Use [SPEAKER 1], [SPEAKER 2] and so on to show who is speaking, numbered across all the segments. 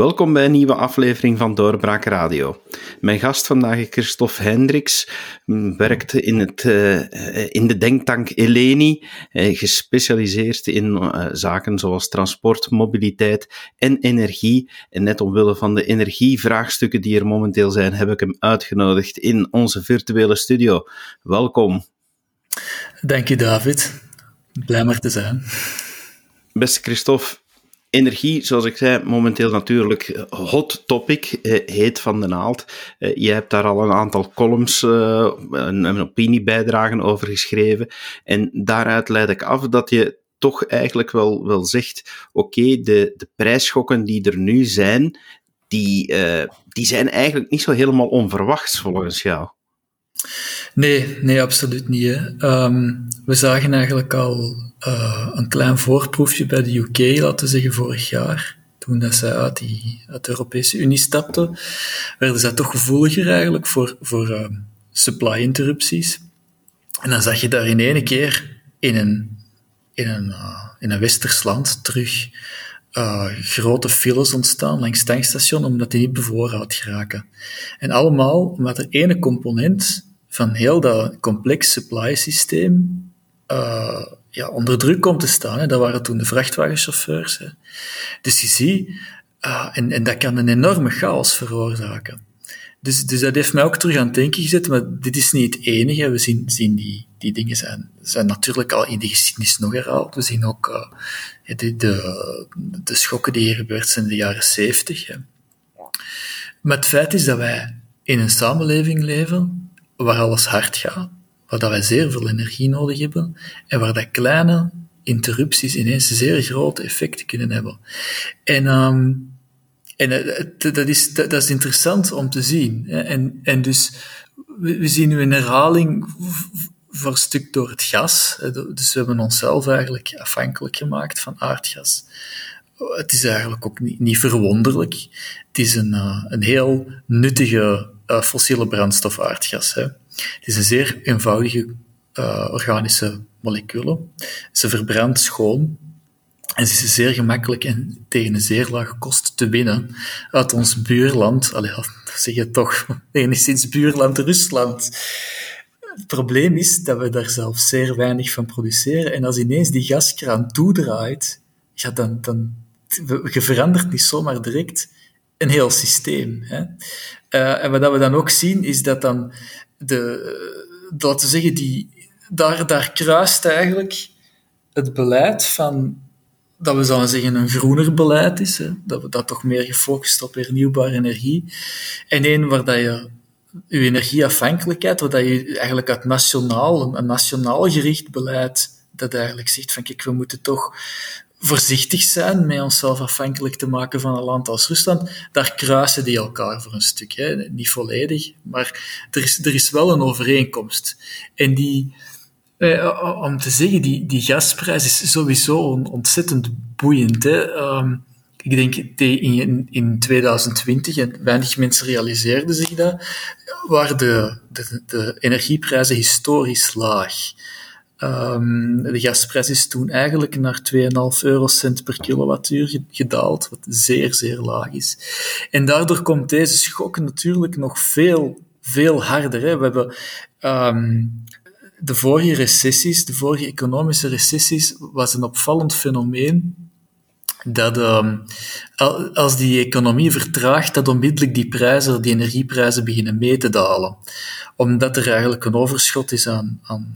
[SPEAKER 1] Welkom bij een nieuwe aflevering van Doorbraak Radio. Mijn gast vandaag is Christophe Hendricks, werkt in, het, uh, in de denktank Eleni, uh, gespecialiseerd in uh, zaken zoals transport, mobiliteit en energie. En net omwille van de energievraagstukken die er momenteel zijn, heb ik hem uitgenodigd in onze virtuele studio. Welkom.
[SPEAKER 2] Dank je, David. Blij maar te zijn.
[SPEAKER 1] Beste Christophe, Energie, zoals ik zei, momenteel natuurlijk hot topic, eh, heet van de naald. Eh, je hebt daar al een aantal columns, eh, een, een opiniebijdragen over geschreven. En daaruit leid ik af dat je toch eigenlijk wel, wel zegt: oké, de, de prijsschokken die er nu zijn, die, die zijn eigenlijk niet zo helemaal onverwachts volgens jou.
[SPEAKER 2] Nee, nee, absoluut niet. Um, we zagen eigenlijk al uh, een klein voorproefje bij de UK, laten we zeggen, vorig jaar. Toen dat zij uit, die, de Europese Unie stapten, werden zij toch gevoeliger eigenlijk voor, voor uh, supply interrupties. En dan zag je daar in één keer in een, in een, uh, in een westers land terug uh, grote files ontstaan langs tankstations, omdat die niet bevoorraad geraken. En allemaal omdat er ene component van heel dat complex supply systeem uh, ja, onder druk komt te staan. Hè. Dat waren toen de vrachtwagenchauffeurs. Hè. Dus je ziet, uh, en, en dat kan een enorme chaos veroorzaken. Dus, dus dat heeft mij ook terug aan het denken gezet, maar dit is niet het enige. We zien, zien die, die dingen zijn, zijn natuurlijk al in de geschiedenis nog herhaald. We zien ook uh, de, de, de schokken die hier gebeurd zijn in de jaren zeventig. Maar het feit is dat wij in een samenleving leven waar alles hard gaat, waar dat wij zeer veel energie nodig hebben en waar dat kleine interrupties ineens zeer grote effecten kunnen hebben. En, um, en uh, dat, is, dat, is interessant om te zien. En, en dus, we, zien nu een herhaling voor een stuk door het gas. Dus we hebben onszelf eigenlijk afhankelijk gemaakt van aardgas. Het is eigenlijk ook niet, niet verwonderlijk. Het is een, uh, een heel nuttige uh, fossiele brandstof aardgas. Hè. Het is een zeer eenvoudige uh, organische moleculen. Ze verbrandt schoon en ze is zeer gemakkelijk en tegen een zeer lage kost te winnen uit ons buurland. Allee, zeg je toch, enigszins buurland Rusland. Het probleem is dat we daar zelf zeer weinig van produceren. En als ineens die gaskraan toedraait, ja, dan, dan je verandert niet zomaar direct een heel systeem. Hè. Uh, en wat we dan ook zien, is dat dan de, laten zeggen, die, daar, daar kruist eigenlijk het beleid van, dat we zouden zeggen een groener beleid is, hè, dat we dat toch meer gefocust op hernieuwbare energie, en één waar dat je je energieafhankelijkheid, waar dat je eigenlijk uit nationaal, een nationaal gericht beleid, dat eigenlijk zegt van kijk, we moeten toch voorzichtig zijn met onszelf afhankelijk te maken van een land als Rusland, daar kruisen die elkaar voor een stuk. Hè. Niet volledig, maar er is, er is wel een overeenkomst. En die, eh, om te zeggen, die, die gasprijs is sowieso ontzettend boeiend. Hè. Um, ik denk in, in 2020, en weinig mensen realiseerden zich dat, waren de, de, de energieprijzen historisch laag. Um, de gasprijs is toen eigenlijk naar 2,5 eurocent per kilowattuur gedaald, wat zeer, zeer laag is. En daardoor komt deze schok natuurlijk nog veel, veel harder. Hè. We hebben um, de vorige recessies, de vorige economische recessies, was een opvallend fenomeen dat um, als die economie vertraagt, dat onmiddellijk die prijzen, die energieprijzen beginnen mee te dalen. Omdat er eigenlijk een overschot is aan, aan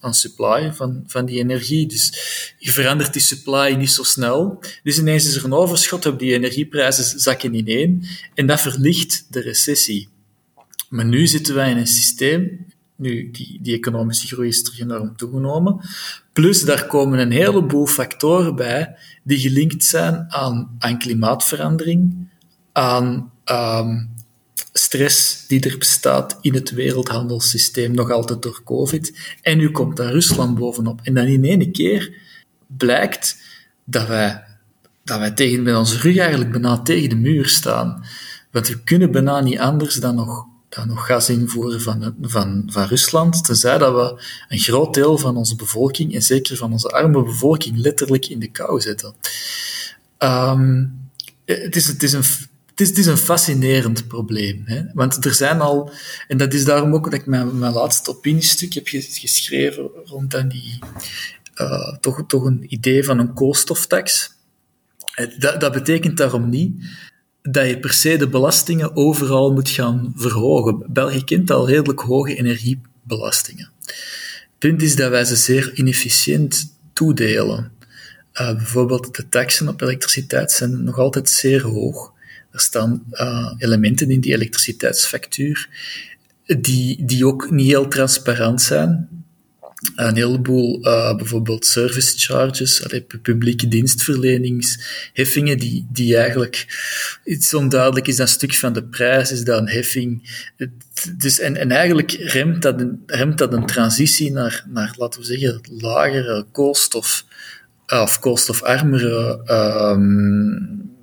[SPEAKER 2] aan supply van, van die energie. Dus je verandert die supply niet zo snel. Dus ineens is er een overschot op die energieprijzen zakken ineen en dat verlicht de recessie. Maar nu zitten wij in een systeem, nu die, die economische groei is terug enorm toegenomen, plus daar komen een heleboel factoren bij die gelinkt zijn aan, aan klimaatverandering, aan um, stress die er bestaat in het wereldhandelssysteem, nog altijd door COVID. En nu komt daar Rusland bovenop. En dan in één keer blijkt dat wij, dat wij tegen, met onze rug eigenlijk bijna tegen de muur staan. Want we kunnen bijna niet anders dan nog, dan nog gas invoeren van, van, van Rusland, tenzij dat we een groot deel van onze bevolking, en zeker van onze arme bevolking, letterlijk in de kou zetten. Um, het is, het is een het is, een fascinerend probleem. Hè? Want er zijn al, en dat is daarom ook dat ik mijn, laatste opiniestuk heb geschreven rond aan die, uh, toch, toch een idee van een koolstoftax. Dat, dat betekent daarom niet dat je per se de belastingen overal moet gaan verhogen. België kent al redelijk hoge energiebelastingen. Het punt is dat wij ze zeer inefficiënt toedelen. Uh, bijvoorbeeld de taxen op elektriciteit zijn nog altijd zeer hoog. Er staan uh, elementen in die elektriciteitsfactuur die, die ook niet heel transparant zijn. Een heleboel, uh, bijvoorbeeld service charges, publieke dienstverleningsheffingen, die, die eigenlijk iets onduidelijk is, dat stuk van de prijs, is dat een heffing. Dus, en, en eigenlijk remt dat, een, remt dat een transitie naar, naar, laten we zeggen, lagere koolstof, uh, of koolstofarmere um,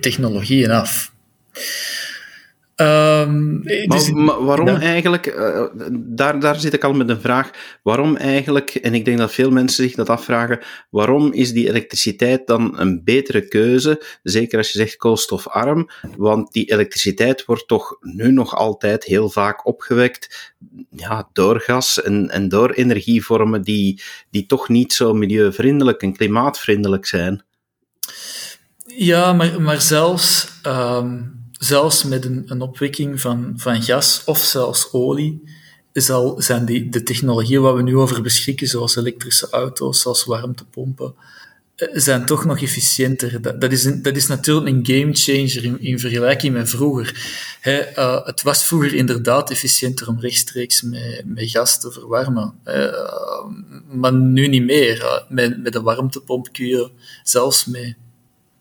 [SPEAKER 2] technologieën af.
[SPEAKER 1] Um, dus, maar, waarom eigenlijk, uh, daar, daar zit ik al met een vraag, waarom eigenlijk, en ik denk dat veel mensen zich dat afvragen, waarom is die elektriciteit dan een betere keuze, zeker als je zegt koolstofarm, want die elektriciteit wordt toch nu nog altijd heel vaak opgewekt ja, door gas en, en door energievormen die, die toch niet zo milieuvriendelijk en klimaatvriendelijk zijn.
[SPEAKER 2] Ja, maar, zelfs, um, zelfs met een, een opwekking van, van gas of zelfs olie, is zijn die, de technologieën waar we nu over beschikken, zoals elektrische auto's, zoals warmtepompen, eh, zijn toch nog efficiënter. Dat, is, dat is natuurlijk een gamechanger in, in vergelijking met vroeger. uh, het was vroeger inderdaad efficiënter om rechtstreeks met, met gas te verwarmen. Uh, maar nu niet meer. met, met de warmtepomp kun je zelfs met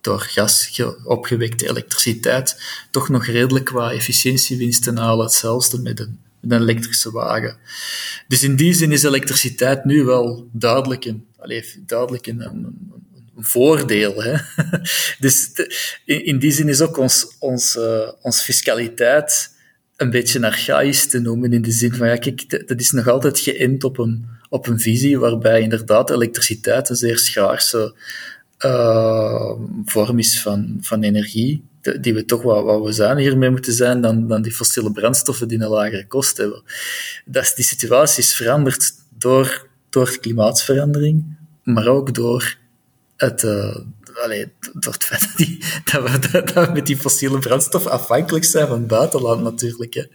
[SPEAKER 2] door gas opgewekte elektriciteit toch nog redelijk qua efficiëntiewinsten halen. Hetzelfde met een, met een elektrische wagen. Dus in die zin is elektriciteit nu wel duidelijk een, allez, duidelijk een, een, voordeel. Hè? dus in, in, die zin is ook ons, ons, uh, ons fiscaliteit een beetje archaïs te noemen, in de zin van, ja, kijk, dat is nog altijd geënt op een, op een visie waarbij inderdaad elektriciteit een zeer schaarse uh, vorm is van, van energie, die we toch wat, wat we zijn hiermee moeten zijn, dan, dan die fossiele brandstoffen die een lagere kost hebben. Dat, die situatie is veranderd door, door de klimaatsverandering, maar ook door het, uh, allee, door het feit dat, die, dat, we, met die fossiele brandstof afhankelijk zijn van het buitenland natuurlijk.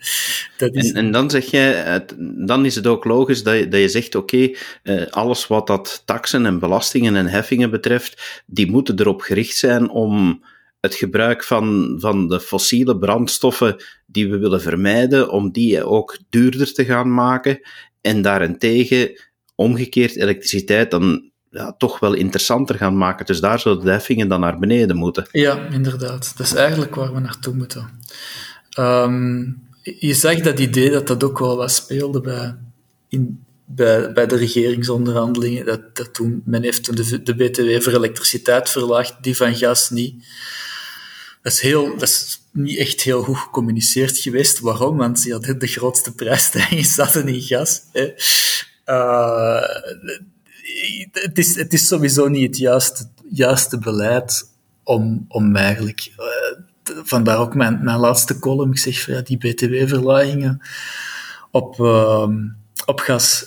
[SPEAKER 1] Dat is... en, dan zeg je, dan is het ook logisch dat je, dat je zegt, oké, uh, alles wat dat taxen en belastingen en heffingen betreft, die moeten erop gericht zijn om het gebruik van, van de fossiele brandstoffen die we willen vermijden, om die ook duurder te gaan maken. En daarentegen, omgekeerd, elektriciteit dan ja, toch wel interessanter gaan maken. Dus daar zouden de heffingen dan naar beneden moeten.
[SPEAKER 2] Ja, inderdaad. Dat is eigenlijk waar we naartoe moeten. Um, je zegt dat idee dat dat ook wel wat speelde bij, in, bij, de regeringsonderhandelingen. Dat, dat toen, men heeft toen de, de BTW voor elektriciteit verlaagd, die van gas niet. Dat is, heel, dat is niet echt heel goed gecommuniceerd geweest. Waarom? Want ze hadden de grootste prijsstijging zaten in gas. Hè. Uh, het, is, het is sowieso niet het juiste, juiste beleid om, om eigenlijk... Uh, vandaar ook mijn, mijn laatste column. Ik zeg van ja, die btw-verlagingen op, uh, op gas,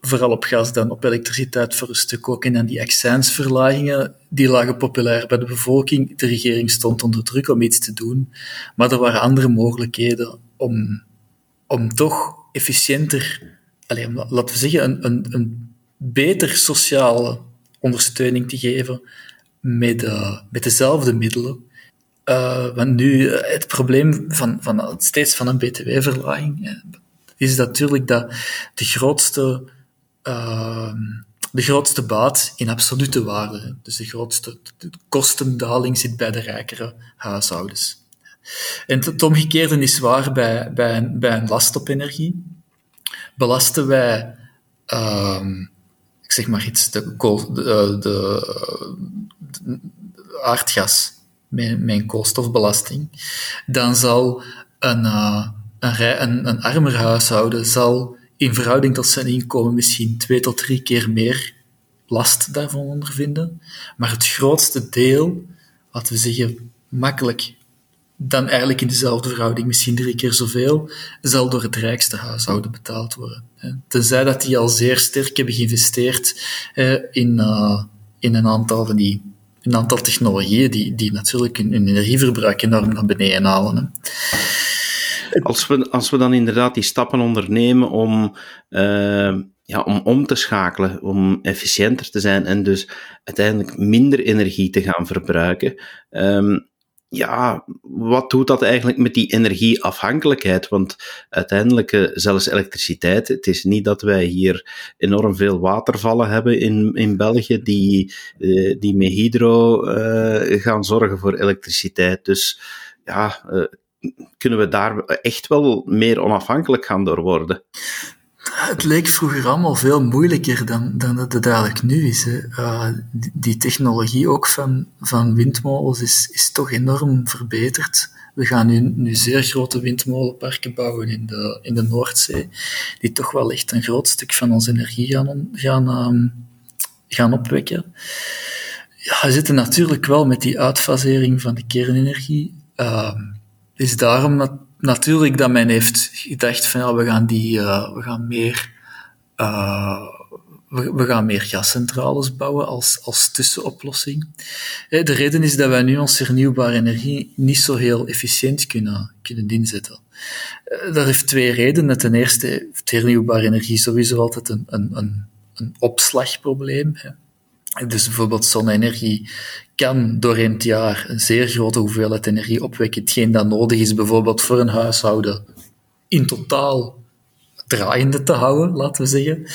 [SPEAKER 2] vooral op gas, dan op elektriciteit voor een stuk ook. En dan die accijnsverlagingen, die lagen populair bij de bevolking. De regering stond onder druk om iets te doen. Maar er waren andere mogelijkheden om, om toch efficiënter, alleen, laten we zeggen, een, een, een beter sociale ondersteuning te geven met, uh, met dezelfde middelen. Uh, want nu, eh, het probleem van, van steeds van een btw-verlaging is natuurlijk dat de grootste, uh, de grootste baat in absolute waarde, dus de grootste kostendaling zit bij de rijkere huishoudens. En het omgekeerde is waar bij, bij, een, bij een last op energie. Belasten wij uh, ik zeg maar iets, de, de, de, aardgas met een koolstofbelasting, dan zal een, uh, een, een, een armer huishouden zal in verhouding tot zijn inkomen misschien twee tot drie keer meer last daarvan ondervinden. Maar het grootste deel laten we zeggen, makkelijk dan eigenlijk in dezelfde verhouding, misschien drie keer zoveel, zal door het rijkste huishouden betaald worden. Tenzij dat die al zeer sterk hebben geïnvesteerd in, uh, in een aantal van die een aantal technologieën die, die natuurlijk hun, energieverbruik enorm naar beneden halen.
[SPEAKER 1] Als we, als we dan inderdaad die stappen ondernemen om, uh, ja, om om te schakelen, om efficiënter te zijn en dus uiteindelijk minder energie te gaan verbruiken, um, ja, wat doet dat eigenlijk met die energieafhankelijkheid? Want uiteindelijk, uh, zelfs elektriciteit, het is niet dat wij hier enorm veel watervallen hebben in, in België die, uh, die met hydro uh, gaan zorgen voor elektriciteit. Dus ja, kunnen we daar echt wel meer onafhankelijk gaan door worden?
[SPEAKER 2] Het leek vroeger allemaal veel moeilijker dan, dan dat het eigenlijk nu is. Hè. Uh, die, technologie ook van, van windmolens is, is toch enorm verbeterd. We gaan nu, nu zeer grote windmolenparken bouwen in de, in de Noordzee, die toch wel echt een groot stuk van onze energie gaan, gaan, um, gaan opwekken. Ja, we zitten natuurlijk wel met die uitfasering van de kernenergie. Uh, is daarom dat natuurlijk dat men heeft gedacht van we gaan die, uh, we gaan meer, uh, we, gaan meer gascentrales bouwen als, als tussenoplossing. Eh, de reden is dat wij nu onze hernieuwbare energie niet zo heel efficiënt kunnen, kunnen inzetten. Dat heeft twee redenen. Ten eerste heeft hernieuwbare energie sowieso altijd een, een, een, een opslagprobleem. Dus bijvoorbeeld zonne-energie kan doorheen het jaar een zeer grote hoeveelheid energie opwekken, hetgeen dat nodig is bijvoorbeeld voor een huishouden in totaal draaiende te houden, laten we zeggen.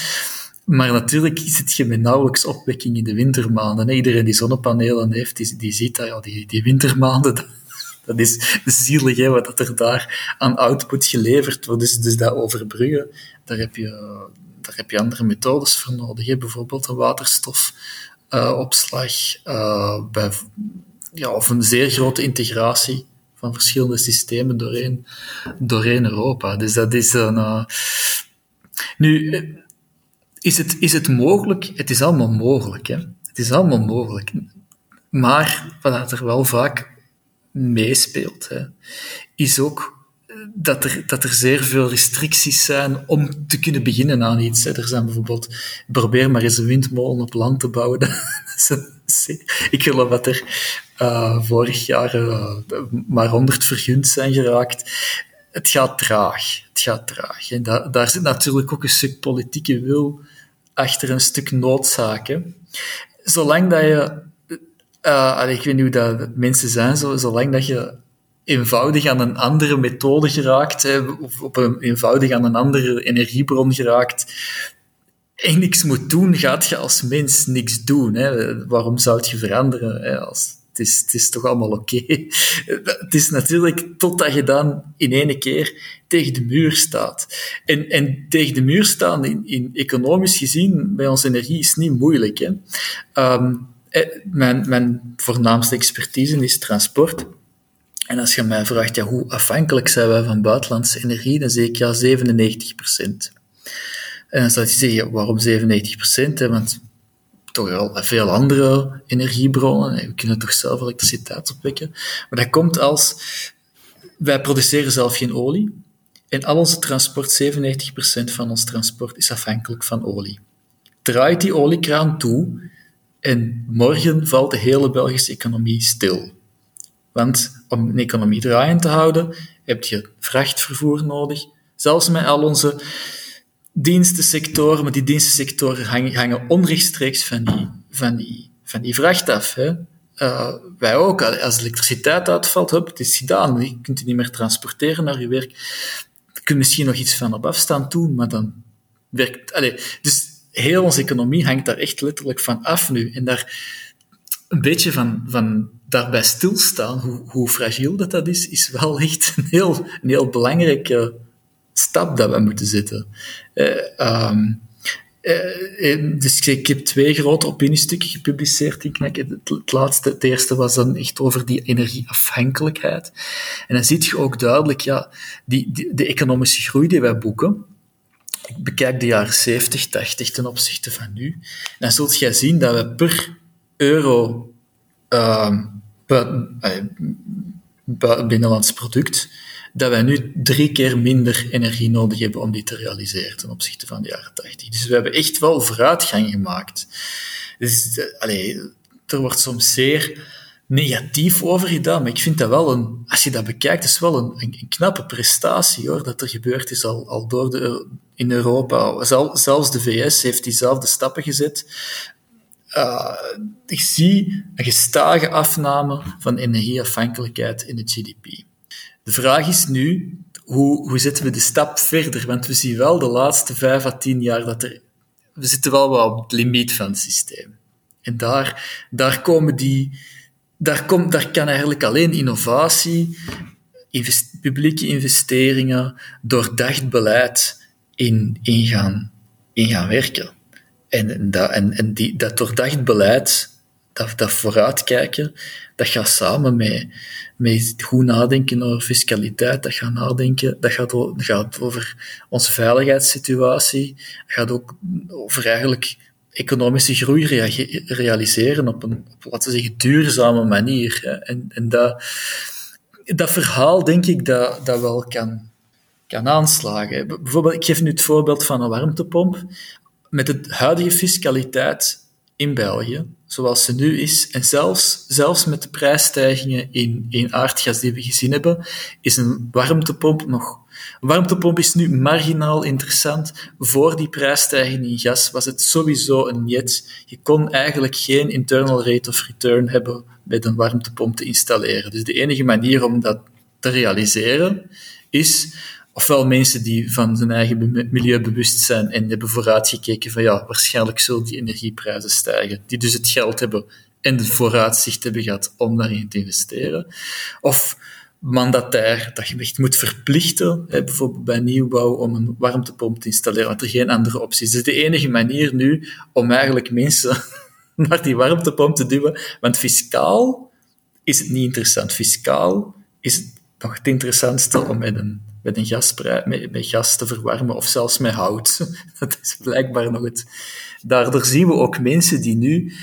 [SPEAKER 2] Maar natuurlijk zit je met nauwelijks opwekking in de wintermaanden. Iedereen die zonnepanelen heeft, die, ziet dat ja, die, die wintermaanden, dat, is zielig hè, wat er daar aan output geleverd wordt. Dus, dus dat overbruggen, daar heb je, daar heb je andere methodes voor nodig. Hè. Bijvoorbeeld een waterstofopslag, uh, bij, ja, of een zeer grote integratie van verschillende systemen doorheen, doorheen Europa. Dus dat is een... Uh, nu, is het, is het mogelijk? Het is allemaal mogelijk. Hè? Het is allemaal mogelijk. Maar wat er wel vaak meespeelt, hè, is ook dat er, dat er zeer veel restricties zijn om te kunnen beginnen aan iets. Er zijn bijvoorbeeld, probeer maar eens een windmolen op land te bouwen. ik geloof dat er uh, vorig jaar uh, maar 100 vergund zijn geraakt. Het gaat traag. Het gaat traag. En da daar zit natuurlijk ook een stuk politieke wil achter een stuk noodzaken. Zolang dat je, uh, ik weet niet hoe dat mensen zijn, zo, zolang dat je eenvoudig aan een andere methode geraakt, hè, of op een, eenvoudig aan een andere energiebron geraakt, en niks moet doen, gaat je als mens niks doen. Hè. Waarom zou je veranderen? Hè, als, het, is, het is toch allemaal oké. Het is natuurlijk totdat je dan in ene keer tegen de muur staat. En, en tegen de muur staan, in, in economisch gezien, bij onze energie, is niet moeilijk. Hè. Um, mijn, mijn voornaamste expertise is transport. En als je mij vraagt, ja, hoe afhankelijk zijn wij van buitenlandse energie, dan zeg ik ja, 97% En dan zou je zeggen, waarom 97% Want toch wel veel andere energiebronnen. We kunnen toch zelf elektriciteit opwekken. Maar dat komt als, wij produceren zelf geen olie. En al onze transport, 97% van ons transport is afhankelijk van olie. Draait die oliekraan toe en morgen valt de hele Belgische economie stil. Want om een economie draaiend te houden, heb je vrachtvervoer nodig. Zelfs met al onze dienstensectoren, maar die dienstensectoren hangen, hangen onrechtstreeks van die, van die, van die vracht af. Hè. Uh, wij ook, als elektriciteit uitvalt, hup, het is gedaan. Je kunt je niet meer transporteren naar je werk. Je kunt misschien nog iets van op afstand doen, maar dan werkt... Allez, dus heel onze economie hangt daar echt letterlijk van af nu. En daar een beetje van, van daarbij stilstaan, hoe, hoe fragiel dat, dat is, is wel echt een heel, heel belangrijke stap dat we moeten zetten. Uh, um, uh, dus ik heb twee grote opiniestukken gepubliceerd. Ik denk, het, het, laatste, het eerste was dan echt over die energieafhankelijkheid. En dan zie je ook duidelijk, ja, die, de economische groei die wij boeken, ik bekijk de jaren 70, 80 ten opzichte van nu, dan zult jij zien dat we per euro uh, binnenlands product, dat wij nu drie keer minder energie nodig hebben om die te realiseren ten opzichte van de jaren 80. Dus we hebben echt wel vooruitgang gemaakt. Dus, allee, er wordt soms zeer negatief over gedaan, maar ik vind dat wel een, als je dat bekijkt, is wel een, een, knappe prestatie hoor, dat er gebeurd is al, al door de, in Europa. zelfs de VS heeft diezelfde stappen gezet. Uh, ik zie een gestage afname van energieafhankelijkheid in de GDP. De vraag is nu, hoe, hoe zetten we de stap verder? Want we zien wel de laatste vijf à tien jaar dat er... We zitten wel wat op het limiet van het systeem. En daar, daar komen die... Daar, komt, daar kan eigenlijk alleen innovatie, publieke investeringen, doordacht beleid in, in, gaan, in gaan werken. En, dat, en, en die, dat doordacht beleid, dat, dat vooruitkijken, dat gaat samen met, met goed nadenken over fiscaliteit, dat gaat nadenken, dat gaat, gaat over onze veiligheidssituatie, dat gaat ook over eigenlijk economische groei realiseren op een, op, laten zeggen, duurzame manier. En, en dat, dat verhaal, denk ik, dat, dat wel kan, kan aanslagen. Bijvoorbeeld, ik geef nu het voorbeeld van een warmtepomp. Met de huidige fiscaliteit in België, zoals ze nu is, en zelfs, zelfs met de prijsstijgingen in, in aardgas die we gezien hebben, is een warmtepomp nog... Een warmtepomp is nu marginaal interessant. Voor die prijsstijging in gas was het sowieso een jet. Je kon eigenlijk geen internal rate of return hebben met een warmtepomp te installeren. Dus de enige manier om dat te realiseren is ofwel mensen die van hun eigen milieu bewust zijn en hebben vooruitgekeken van ja, waarschijnlijk zullen die energieprijzen stijgen, die dus het geld hebben en het vooruitzicht hebben gehad om daarin te investeren. Of mandatair, dat je echt moet verplichten, hè, bijvoorbeeld bij nieuwbouw, om een warmtepomp te installeren, want er geen andere opties is. Dus de enige manier nu om eigenlijk mensen naar die warmtepomp te duwen, want fiscaal is het niet interessant. Fiscaal is het nog het interessantste om met een met, een gasprijs, met, met gas te verwarmen of zelfs met hout. Dat is blijkbaar nog het. Daardoor zien we ook mensen die nu,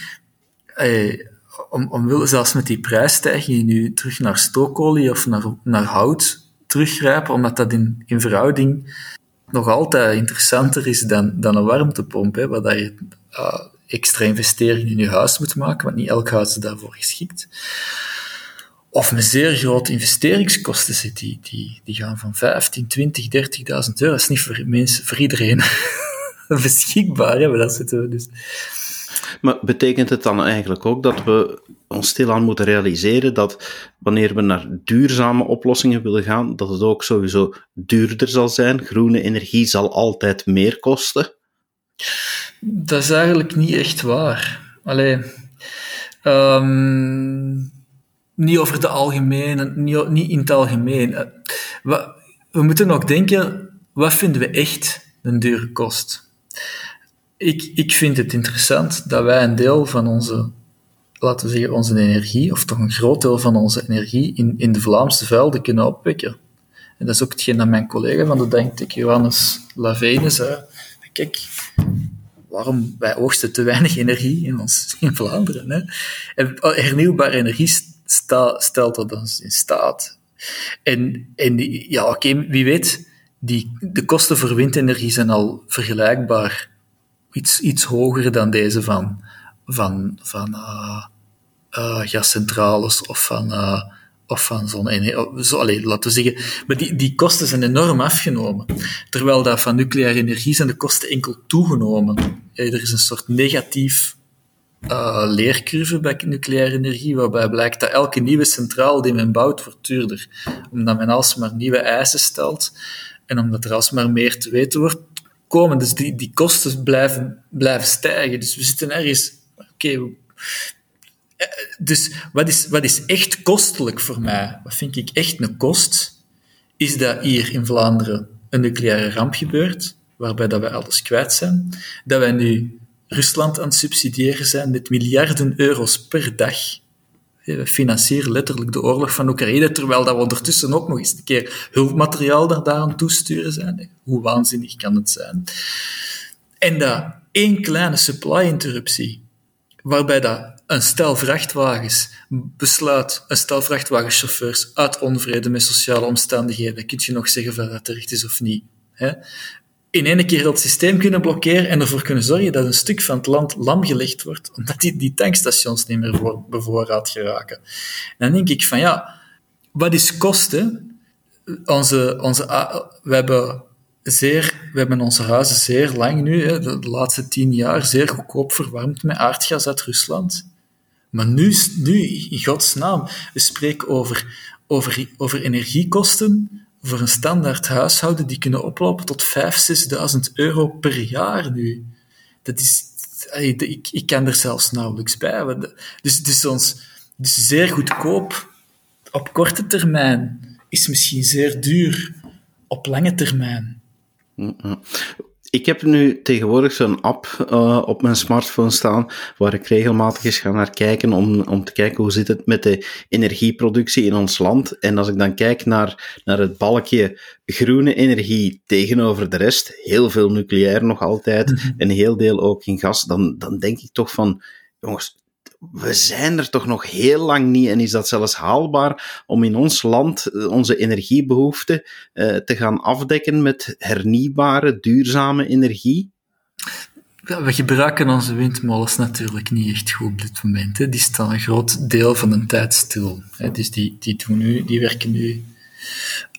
[SPEAKER 2] eh, om, om, zelfs met die prijsstijging, nu terug naar stookolie of naar, naar hout teruggrijpen, omdat dat in, in verhouding nog altijd interessanter is dan, dan een warmtepomp, hè, waar je uh, extra investeringen in je huis moet maken, want niet elk huis is daarvoor geschikt of met zeer grote investeringskosten zit, die, die, die gaan van 15, 20, 30.000 euro. Dat is niet voor, mensen, voor iedereen beschikbaar. Hè, dat zitten we dus.
[SPEAKER 1] Maar betekent het dan eigenlijk ook dat we ons stilaan moeten realiseren dat wanneer we naar duurzame oplossingen willen gaan, dat het ook sowieso duurder zal zijn? Groene energie zal altijd meer kosten?
[SPEAKER 2] Dat is eigenlijk niet echt waar. Allee, um, niet over de algemene, niet, niet in het algemeen. Eh, we moeten ook denken, wat vinden we echt een dure kost? Ik, ik vind het interessant dat wij een deel van onze, laten we zeggen, onze energie, of toch een groot deel van onze energie, in, in de Vlaamse velden kunnen opwekken. En dat is ook hetgeen dat mijn collega van de Denktek, Johannes Lavene, zei. Kijk, waarom wij oogsten te weinig energie in, ons, in Vlaanderen. Hè? En hernieuwbare energie stelt dat ons in staat. En, en ja, oké, wie weet, die, de kosten voor windenergie zijn al vergelijkbaar iets, iets hoger dan deze van, van, van uh, uh, gascentrales of van, uh, of van zonne-energie. Zo, allez, laten we zeggen. Maar die, die kosten zijn enorm afgenomen. Terwijl dat van nucleaire energie zijn de kosten enkel toegenomen. Er is een soort negatief uh, leercurve bij nucleaire energie, waarbij blijkt dat elke nieuwe centrale die men bouwt, wordt duurder. Omdat men alsmaar nieuwe eisen stelt en omdat er alsmaar meer te weten wordt komen. Dus die, die kosten blijven, blijven stijgen. Dus we zitten ergens... Oké, eh, dus wat is, wat is echt kostelijk voor mij? Wat vind ik echt een kost? Is dat hier in Vlaanderen een nucleaire ramp gebeurt, waarbij dat we alles kwijt zijn, dat wij nu Rusland aan het subsidiëren zijn met miljarden euro's per dag. We financieren letterlijk de oorlog van Oekraïne, terwijl dat we ondertussen ook nog eens een keer hulpmateriaal daar, daar aan toesturen zijn. Hoe waanzinnig kan het zijn? En dat één kleine supply-interruptie, waarbij dat een stel vrachtwagens besluit, een stel vrachtwagenchauffeurs uit onvrede met sociale omstandigheden, kun je nog zeggen of dat terecht is of niet. Hè? In één keer dat systeem kunnen blokkeren en ervoor kunnen zorgen dat een stuk van het land lamgelegd wordt, omdat die, die tankstations niet meer voor, bevoorraad geraken. En dan denk ik van ja, wat is kosten? Onze, onze, we hebben zeer, we hebben onze huizen zeer lang nu, de, de laatste tien jaar, zeer goedkoop verwarmd met aardgas uit Rusland. Maar nu, nu in godsnaam, we spreken over, over, over energiekosten voor een standaard huishouden die kunnen oplopen tot 5.000, 6.000 euro per jaar nu. Dat is, ik, ik kan er zelfs nauwelijks bij. Dus het is ons dus zeer goedkoop op korte termijn, is misschien zeer duur op lange termijn.
[SPEAKER 1] Ik heb nu tegenwoordig zo'n app uh, op mijn smartphone staan, waar ik regelmatig eens ga naar kijken om, om te kijken hoe zit het met de energieproductie in ons land. En als ik dan kijk naar, naar het balkje groene energie tegenover de rest, heel veel nucleair nog altijd, mhm. en een heel deel ook in gas, dan, dan denk ik toch van, jongens, we zijn er toch nog heel lang niet en is dat zelfs haalbaar om in ons land eh, onze energiebehoeften uh, te gaan afdekken met hernieuwbare, duurzame energie?
[SPEAKER 2] We gebruiken onze windmolens natuurlijk niet echt goed op dit moment. Die staan een groot deel van de tijd stil. Dus die, die, doen nu, die werken nu.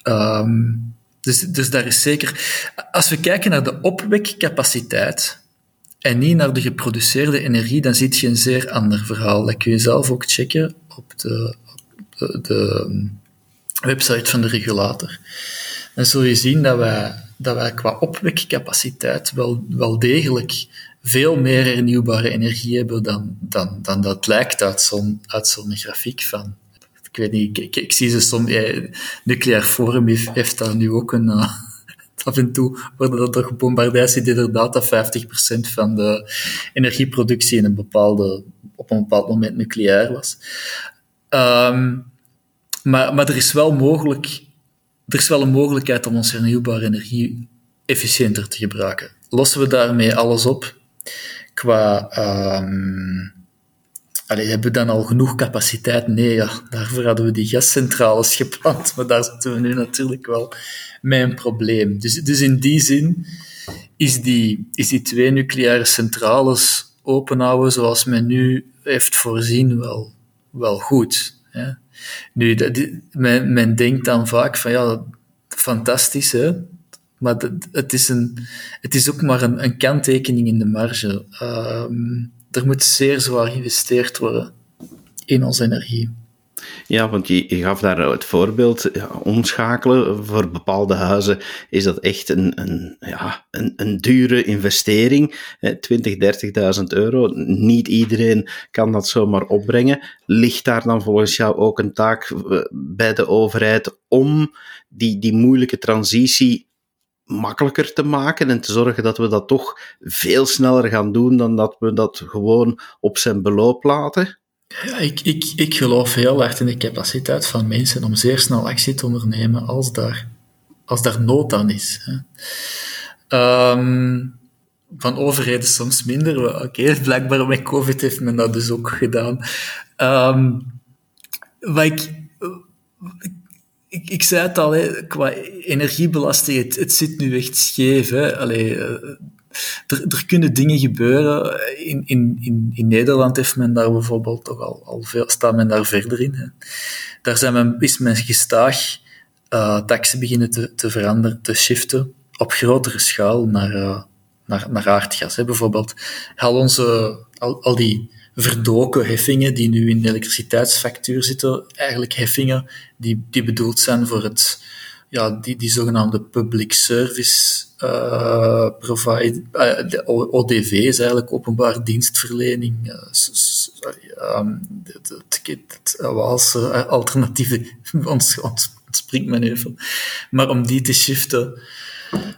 [SPEAKER 2] Um, dus, dus daar is zeker. Als we kijken naar de opwekcapaciteit, en niet naar de geproduceerde energie, dan zie je een zeer ander verhaal. Dat kun je zelf ook checken op de, de, um, website van de regulator. Dan zul je zien dat wij, dat wij qua opwekcapaciteit wel, wel degelijk veel meer hernieuwbare energie hebben dan, dan, dan dat lijkt uit zo'n grafiek van. Ik weet niet, ik, zie ze soms... Eh, Nucleair Forum heeft, daar nu ook een... Uh, af en toe worden er toch gebombardeerd inderdaad dat 50% van de energieproductie in een bepaalde, op een bepaald moment nucleair was. Um, maar, maar er is wel mogelijk, er is wel een mogelijkheid om onze hernieuwbare energie efficiënter te gebruiken. Lossen we daarmee alles op qua um, Allee, hebben we dan al genoeg capaciteit? Nee, ja, daarvoor hadden we die gascentrales gepland, maar daar zitten we nu natuurlijk wel met een probleem. Dus, dus in die zin is die, is die twee nucleaire centrales openhouden zoals men nu heeft voorzien wel, wel goed. Nu, dat, men, men denkt dan vaak van ja, fantastisch, hè? maar het, is een, het is ook maar een, een kanttekening in de marge. Um, er moet zeer zwaar geïnvesteerd worden in onze energie.
[SPEAKER 1] Ja, want je, gaf daar het voorbeeld, omschakelen voor bepaalde huizen is dat echt een, een, ja, een, een dure investering. 20, 30.000 euro. Niet iedereen kan dat zomaar opbrengen. Ligt daar dan volgens jou ook een taak eh, bij de overheid om die, die moeilijke transitie makkelijker te maken en te zorgen dat we dat toch veel sneller gaan doen dan dat we dat gewoon op zijn beloop laten?
[SPEAKER 2] Ik, ik, ik geloof heel erg in de capaciteit van mensen om zeer snel actie te ondernemen als daar, als daar nood aan is. Hè. Um, van overheden soms minder. Oké, blijkbaar met COVID heeft men dat dus ook gedaan. Um, ik, ik zei het al, hè, qua energiebelasting, het, het zit nu echt scheef. Hè. Allee, eh, er, er, kunnen dingen gebeuren. In, in, in, in Nederland heeft men daar bijvoorbeeld toch al, al veel, men daar verder in. Hè. Daar zijn men, is men gestaag uh, taxen beginnen te, te veranderen, te shiften op grotere schaal naar, uh, naar, naar aardgas. Hè. Bijvoorbeeld, al, onze, al, al die verdoken heffingen die nu in de elektriciteitsfactuur zitten, eigenlijk heffingen die, die bedoeld zijn voor het, ja, die, die zogenaamde public service uh, provide, uh, de ODV is eigenlijk openbaar dienstverlening, uh, um, het, het, Waalse alternatieve, ons, ons springt men even, maar om die te shiften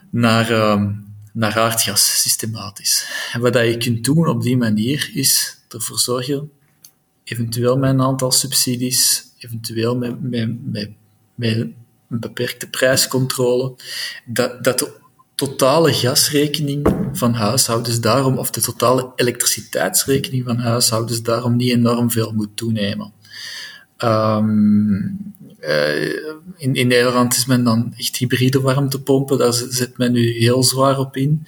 [SPEAKER 2] naar, um, naar aardgas systematisch. En wat je kunt doen op die manier is ervoor zorgen, eventueel met een aantal subsidies, eventueel met, met, met, met een beperkte prijscontrole, dat, dat de totale gasrekening van huishoudens daarom, of de totale elektriciteitsrekening van huishoudens daarom niet enorm veel moet toenemen. Um, uh, in, in Nederland is men dan echt hybride warmtepompen, daar zet men nu heel zwaar op in.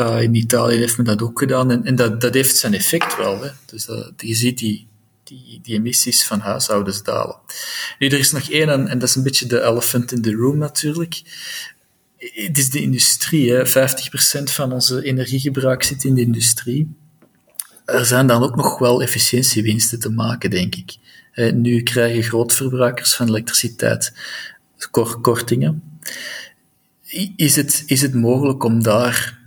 [SPEAKER 2] Uh, in Italië heeft men dat ook gedaan en, en dat, dat heeft zijn effect wel. Hè. Dus je ziet die, die, emissies van huishoudens dalen. Nu, er is nog één, en, en dat is een beetje de elephant in the room natuurlijk. Het is de industrie. Hè. 50% van onze energiegebruik zit in de industrie. Er zijn dan ook nog wel efficiëntiewinsten te maken, denk ik. Nu krijgen grootverbruikers van elektriciteit kortingen. Is het, is het mogelijk om daar...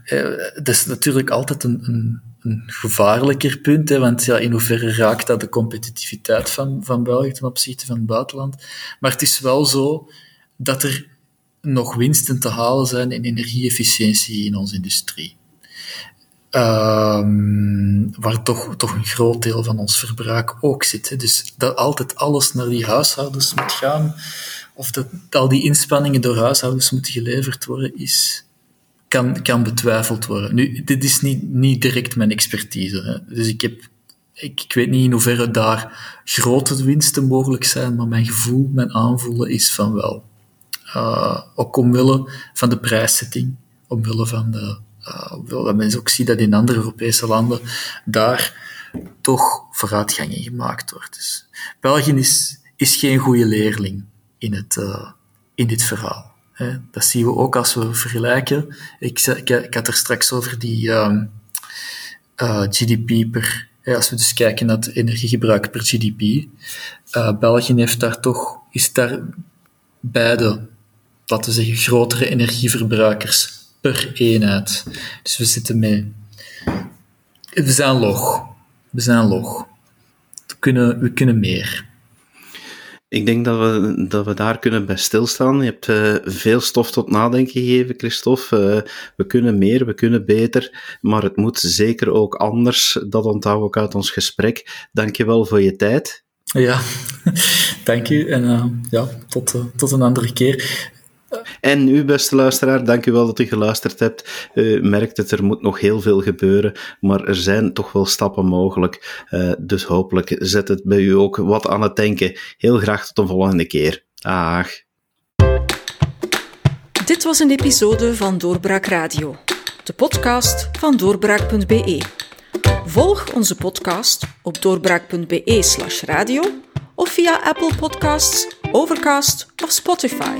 [SPEAKER 2] Dat is natuurlijk altijd een, een een gevaarlijker punt, hè, want ja, in hoeverre raakt dat de competitiviteit van, van België ten opzichte van het buitenland. Maar het is wel zo dat er nog winsten te halen zijn in energieefficiëntie in onze industrie. Um, waar toch, toch een groot deel van ons verbruik ook zit. Dus dat altijd alles naar die huishoudens moet gaan, of dat al die inspanningen door huishoudens moeten geleverd worden, is, kan, kan betwijfeld worden. Nu, dit is niet, niet direct mijn expertise. Hè. Dus ik, heb, ik, ik weet niet in hoeverre daar grote winsten mogelijk zijn, maar mijn gevoel, mijn aanvoelen is van wel. Uh, ook omwille van de prijszetting, omwille van de. Uh, dat mensen ook zien dat in andere Europese landen daar toch vooruitgang in gemaakt wordt. Dus België is, is geen goede leerling in, het, uh, in dit verhaal. Dat zien we ook als we vergelijken. Ik, ik, ik had er straks over die um, uh, GDP per. Als we dus kijken naar het energiegebruik per GDP. Uh, België heeft daar toch, is daar beide, laten we zeggen, grotere energieverbruikers per eenheid. Dus we zitten mee. We zijn log. We zijn log. We kunnen, we kunnen meer.
[SPEAKER 1] Ik denk dat we, dat we daar kunnen bij stilstaan. Je hebt uh, veel stof tot nadenken gegeven, Christophe. Uh, we kunnen meer, we kunnen beter, maar het moet zeker ook anders. Dat onthouden we ook uit ons gesprek. Dank je wel voor je tijd.
[SPEAKER 2] Ja, dank u. En uh, ja, tot, tot een andere keer.
[SPEAKER 1] En u, beste luisteraar, dank u wel dat u geluisterd hebt. U merkt het, er moet nog heel veel gebeuren, maar er zijn toch wel stappen mogelijk. Uh, dus hopelijk zet het bij u ook wat aan het denken. Heel graag tot een volgende keer. Dag.
[SPEAKER 3] Dit was een episode van Doorbraak Radio, de podcast van doorbraak.be. Volg onze podcast op doorbraak.be/slash radio of via Apple Podcasts, Overcast of Spotify.